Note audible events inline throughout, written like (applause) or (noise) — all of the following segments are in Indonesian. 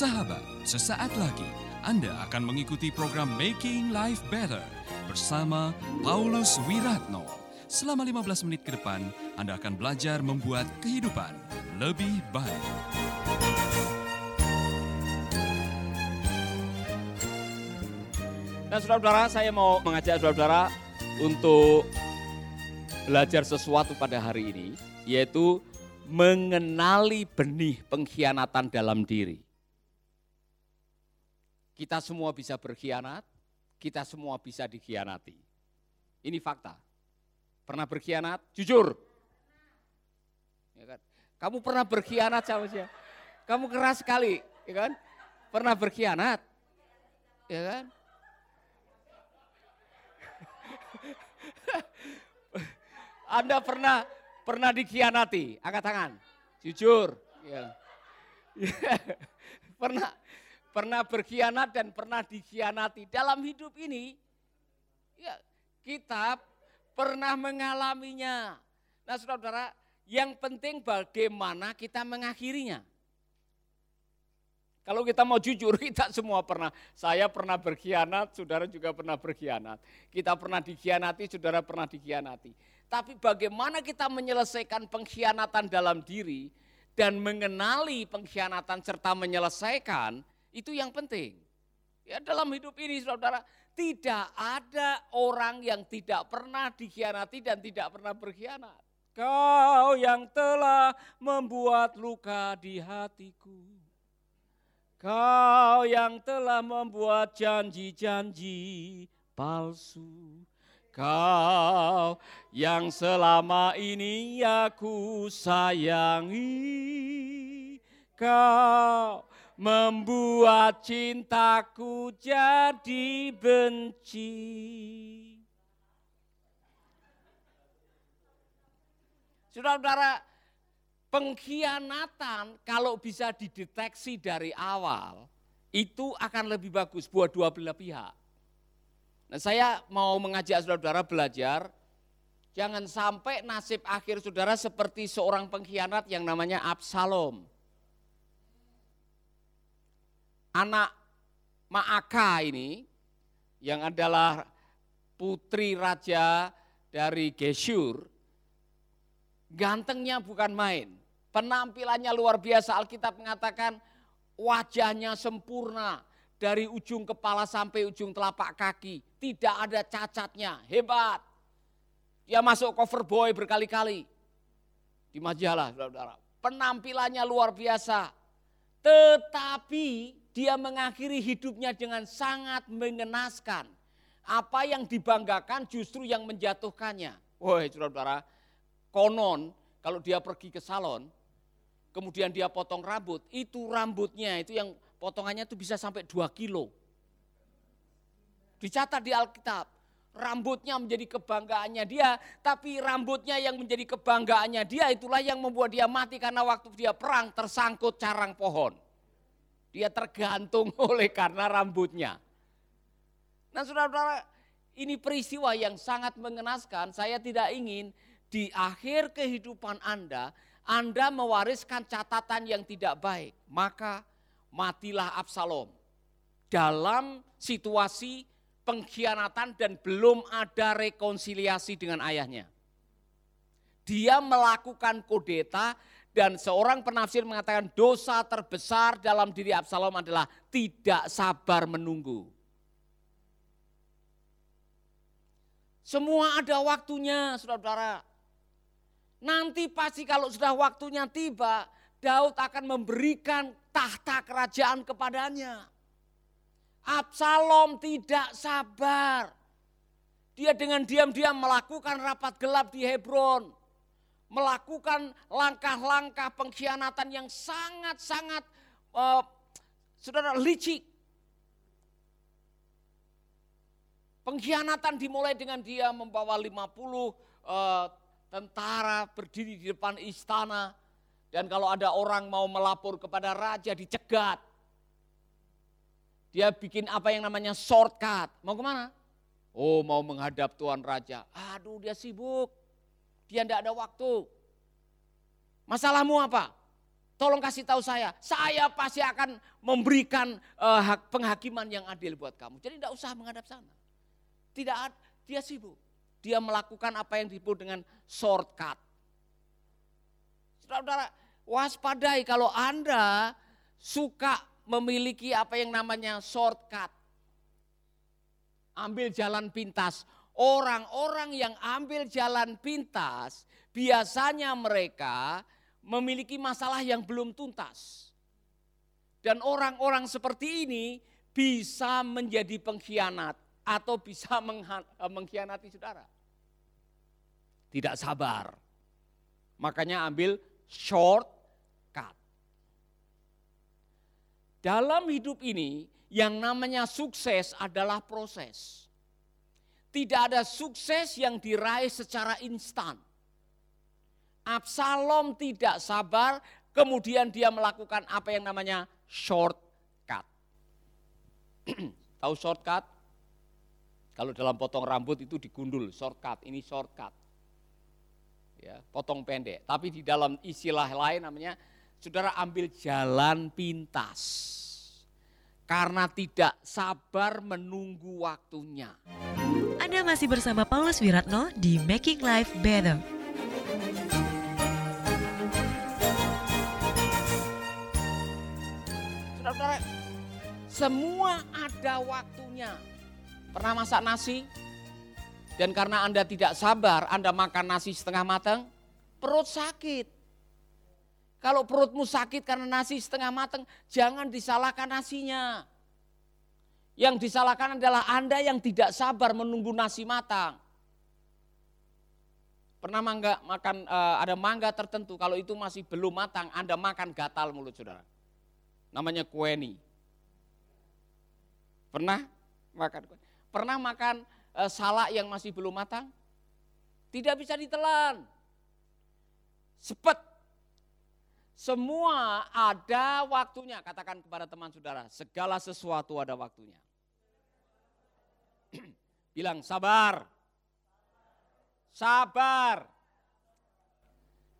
Sahabat, sesaat lagi Anda akan mengikuti program Making Life Better bersama Paulus Wiratno. Selama 15 menit ke depan, Anda akan belajar membuat kehidupan lebih baik. Nah, saudara-saudara, saya mau mengajak saudara-saudara untuk belajar sesuatu pada hari ini, yaitu mengenali benih pengkhianatan dalam diri. Kita semua bisa berkhianat, kita semua bisa dikhianati. Ini fakta. Pernah berkhianat? Jujur. Ya kan? Kamu pernah berkhianat sama siapa? Kamu keras sekali, ya kan? Pernah berkhianat? Ya kan? (laughs) Anda pernah pernah dikhianati? Angkat tangan. Jujur. Ya. (laughs) pernah pernah berkhianat dan pernah dikhianati. Dalam hidup ini ya kita pernah mengalaminya. Nah, Saudara-saudara, yang penting bagaimana kita mengakhirinya. Kalau kita mau jujur, (laughs) kita semua pernah. Saya pernah berkhianat, saudara juga pernah berkhianat. Kita pernah dikhianati, saudara pernah dikhianati. Tapi bagaimana kita menyelesaikan pengkhianatan dalam diri dan mengenali pengkhianatan serta menyelesaikan, itu yang penting. Ya dalam hidup ini saudara, tidak ada orang yang tidak pernah dikhianati dan tidak pernah berkhianat. Kau yang telah membuat luka di hatiku. Kau yang telah membuat janji-janji palsu. Kau yang selama ini aku sayangi. Kau membuat cintaku jadi benci. Saudara-saudara, pengkhianatan kalau bisa dideteksi dari awal, itu akan lebih bagus buat dua belah pihak. Nah, saya mau mengajak saudara-saudara belajar, jangan sampai nasib akhir saudara seperti seorang pengkhianat yang namanya Absalom. Anak Maaka ini, yang adalah putri raja dari Geshur, gantengnya bukan main. Penampilannya luar biasa. Alkitab mengatakan wajahnya sempurna dari ujung kepala sampai ujung telapak kaki. Tidak ada cacatnya. Hebat. Dia masuk cover boy berkali-kali. Di majalah, saudara-saudara. Penampilannya luar biasa. Tetapi dia mengakhiri hidupnya dengan sangat mengenaskan. Apa yang dibanggakan justru yang menjatuhkannya. Woi saudara-saudara, konon kalau dia pergi ke salon, kemudian dia potong rambut, itu rambutnya itu yang potongannya itu bisa sampai 2 kilo. Dicatat di Alkitab, rambutnya menjadi kebanggaannya dia, tapi rambutnya yang menjadi kebanggaannya dia itulah yang membuat dia mati karena waktu dia perang tersangkut carang pohon. Dia tergantung (laughs) oleh karena rambutnya. Nah saudara-saudara, ini peristiwa yang sangat mengenaskan. Saya tidak ingin di akhir kehidupan Anda, Anda mewariskan catatan yang tidak baik. Maka matilah Absalom. Dalam situasi pengkhianatan dan belum ada rekonsiliasi dengan ayahnya. Dia melakukan kudeta dan seorang penafsir mengatakan dosa terbesar dalam diri Absalom adalah tidak sabar menunggu. Semua ada waktunya, saudara-saudara. Nanti pasti kalau sudah waktunya tiba, Daud akan memberikan tahta kerajaan kepadanya. Absalom tidak sabar. Dia dengan diam-diam melakukan rapat gelap di Hebron. Melakukan langkah-langkah pengkhianatan yang sangat-sangat uh, saudara licik. Pengkhianatan dimulai dengan dia membawa 50 uh, tentara berdiri di depan istana. Dan kalau ada orang mau melapor kepada raja dicegat. Dia bikin apa yang namanya shortcut. Mau ke mana? Oh mau menghadap Tuan Raja. Aduh dia sibuk. Dia tidak ada waktu. Masalahmu apa? tolong kasih tahu saya, saya pasti akan memberikan uh, hak penghakiman yang adil buat kamu. Jadi tidak usah menghadap sana. Tidak dia sibuk. Dia melakukan apa yang disebut dengan shortcut. Saudara-saudara, waspadai kalau Anda suka memiliki apa yang namanya shortcut. Ambil jalan pintas. Orang-orang yang ambil jalan pintas, biasanya mereka memiliki masalah yang belum tuntas. Dan orang-orang seperti ini bisa menjadi pengkhianat atau bisa eh, mengkhianati saudara. Tidak sabar. Makanya ambil short cut. Dalam hidup ini yang namanya sukses adalah proses. Tidak ada sukses yang diraih secara instan Absalom tidak sabar, kemudian dia melakukan apa yang namanya shortcut. (clears throat) Tahu shortcut? Kalau dalam potong rambut itu digundul, shortcut, ini shortcut. Ya, potong pendek. Tapi di dalam istilah lain namanya, saudara ambil jalan pintas. Karena tidak sabar menunggu waktunya. Anda masih bersama Paulus Wiratno di Making Life Better. saudara, semua ada waktunya. Pernah masak nasi? Dan karena Anda tidak sabar, Anda makan nasi setengah matang, perut sakit. Kalau perutmu sakit karena nasi setengah matang, jangan disalahkan nasinya. Yang disalahkan adalah Anda yang tidak sabar menunggu nasi matang. Pernah mangga makan uh, ada mangga tertentu kalau itu masih belum matang, Anda makan gatal mulut Saudara namanya kueni. Pernah makan Pernah makan e, salak yang masih belum matang? Tidak bisa ditelan. Sepet. Semua ada waktunya. Katakan kepada teman saudara, segala sesuatu ada waktunya. (clears throat) Bilang sabar. Sabar.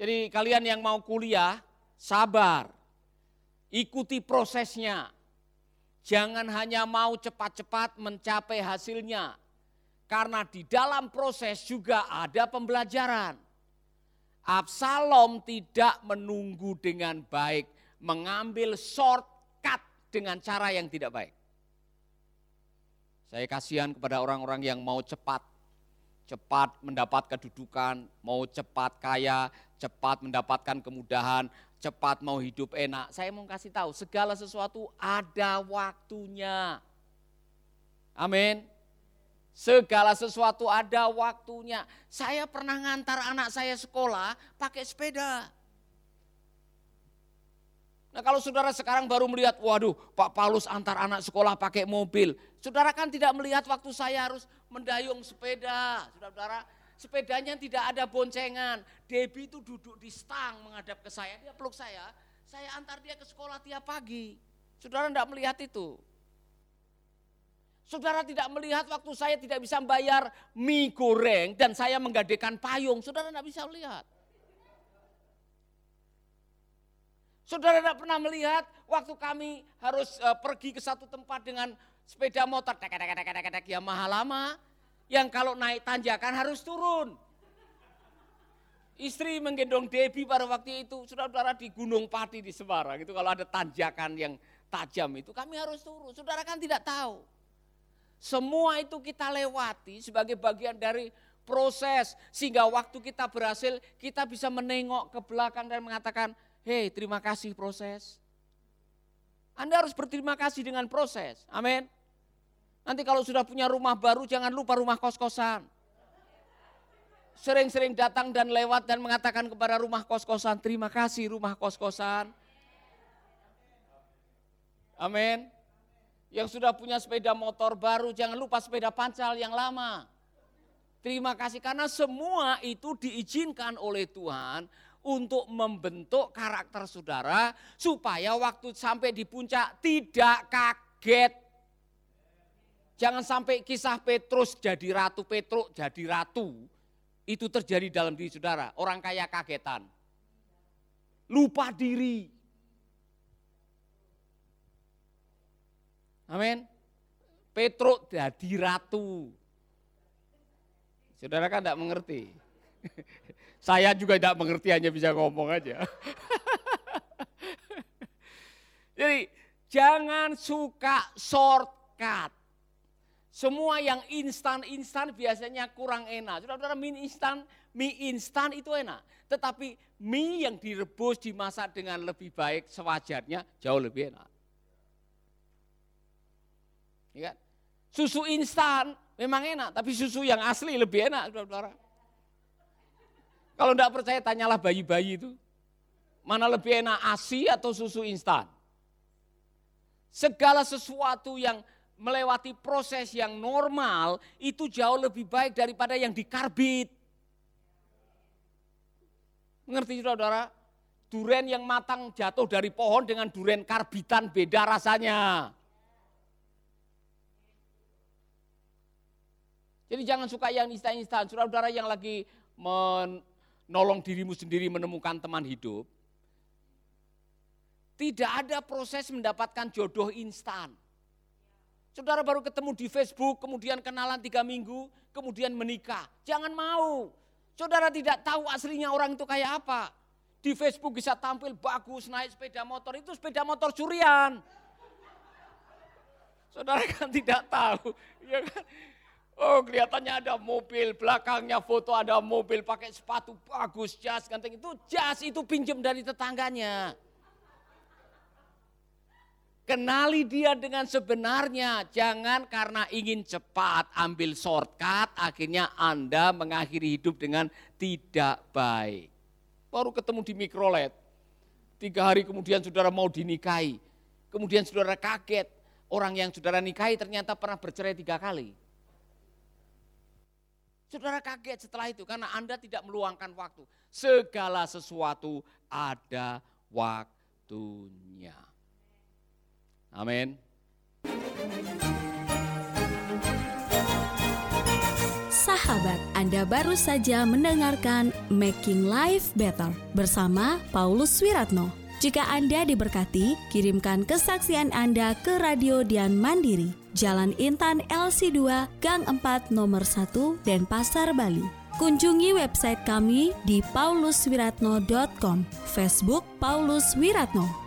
Jadi kalian yang mau kuliah, sabar. Ikuti prosesnya. Jangan hanya mau cepat-cepat mencapai hasilnya. Karena di dalam proses juga ada pembelajaran. Absalom tidak menunggu dengan baik, mengambil shortcut dengan cara yang tidak baik. Saya kasihan kepada orang-orang yang mau cepat, cepat mendapat kedudukan, mau cepat kaya, cepat mendapatkan kemudahan, cepat mau hidup enak. Saya mau kasih tahu, segala sesuatu ada waktunya. Amin. Segala sesuatu ada waktunya. Saya pernah ngantar anak saya sekolah pakai sepeda. Nah kalau saudara sekarang baru melihat, waduh Pak Paulus antar anak sekolah pakai mobil. Saudara kan tidak melihat waktu saya harus mendayung sepeda. Saudara-saudara, sepedanya tidak ada boncengan. Debbie itu duduk di stang menghadap ke saya, dia peluk saya. Saya antar dia ke sekolah tiap pagi. Saudara tidak melihat itu. Saudara tidak melihat waktu saya tidak bisa membayar mie goreng dan saya menggadekan payung. Saudara tidak bisa melihat. Saudara tidak pernah melihat waktu kami harus uh, pergi ke satu tempat dengan sepeda motor, tek tek tek tek ya mahal lama yang kalau naik tanjakan harus turun. Istri menggendong Debbie pada waktu itu, saudara-saudara di Gunung Pati di Semarang, itu kalau ada tanjakan yang tajam itu kami harus turun. Saudara kan tidak tahu. Semua itu kita lewati sebagai bagian dari proses sehingga waktu kita berhasil kita bisa menengok ke belakang dan mengatakan, hei terima kasih proses. Anda harus berterima kasih dengan proses. Amin. Nanti kalau sudah punya rumah baru jangan lupa rumah kos-kosan. Sering-sering datang dan lewat dan mengatakan kepada rumah kos-kosan, terima kasih rumah kos-kosan. Amin. Yang sudah punya sepeda motor baru jangan lupa sepeda pancal yang lama. Terima kasih karena semua itu diizinkan oleh Tuhan untuk membentuk karakter saudara supaya waktu sampai di puncak tidak kaget Jangan sampai kisah Petrus jadi ratu, Petrus jadi ratu. Itu terjadi dalam diri saudara. Orang kaya kagetan. Lupa diri. Amin. Petruk jadi ratu. Saudara kan tidak mengerti. (laughs) Saya juga tidak mengerti hanya bisa ngomong aja. (laughs) Jadi jangan suka shortcut. Semua yang instan-instan biasanya kurang enak. Saudara-saudara mie instan, mie instan itu enak. Tetapi mie yang direbus, dimasak dengan lebih baik sewajarnya jauh lebih enak. Ya kan? Susu instan memang enak, tapi susu yang asli lebih enak, saudara-saudara. Kalau tidak percaya tanyalah bayi-bayi itu. Mana lebih enak ASI atau susu instan? Segala sesuatu yang melewati proses yang normal itu jauh lebih baik daripada yang dikarbit. Mengerti saudara? Duren yang matang jatuh dari pohon dengan duren karbitan beda rasanya. Jadi jangan suka yang instan-instan. Saudara-saudara yang lagi menolong dirimu sendiri menemukan teman hidup. Tidak ada proses mendapatkan jodoh instan. Saudara baru ketemu di Facebook, kemudian kenalan tiga minggu, kemudian menikah. Jangan mau. Saudara tidak tahu aslinya orang itu kayak apa. Di Facebook bisa tampil bagus, naik sepeda motor, itu sepeda motor curian. Saudara kan tidak tahu. Ya kan? Oh kelihatannya ada mobil, belakangnya foto ada mobil pakai sepatu bagus, jas ganteng. Itu jas itu pinjam dari tetangganya. Kenali dia dengan sebenarnya, jangan karena ingin cepat ambil shortcut, akhirnya Anda mengakhiri hidup dengan tidak baik. Baru ketemu di mikrolet, tiga hari kemudian saudara mau dinikahi, kemudian saudara kaget, orang yang saudara nikahi ternyata pernah bercerai tiga kali. Saudara kaget setelah itu karena Anda tidak meluangkan waktu. Segala sesuatu ada waktunya. Amin. Sahabat, Anda baru saja mendengarkan Making Life Better bersama Paulus Wiratno. Jika Anda diberkati, kirimkan kesaksian Anda ke Radio Dian Mandiri, Jalan Intan LC2, Gang 4, Nomor 1, Denpasar, Bali. Kunjungi website kami di pauluswiratno.com, Facebook Paulus Wiratno.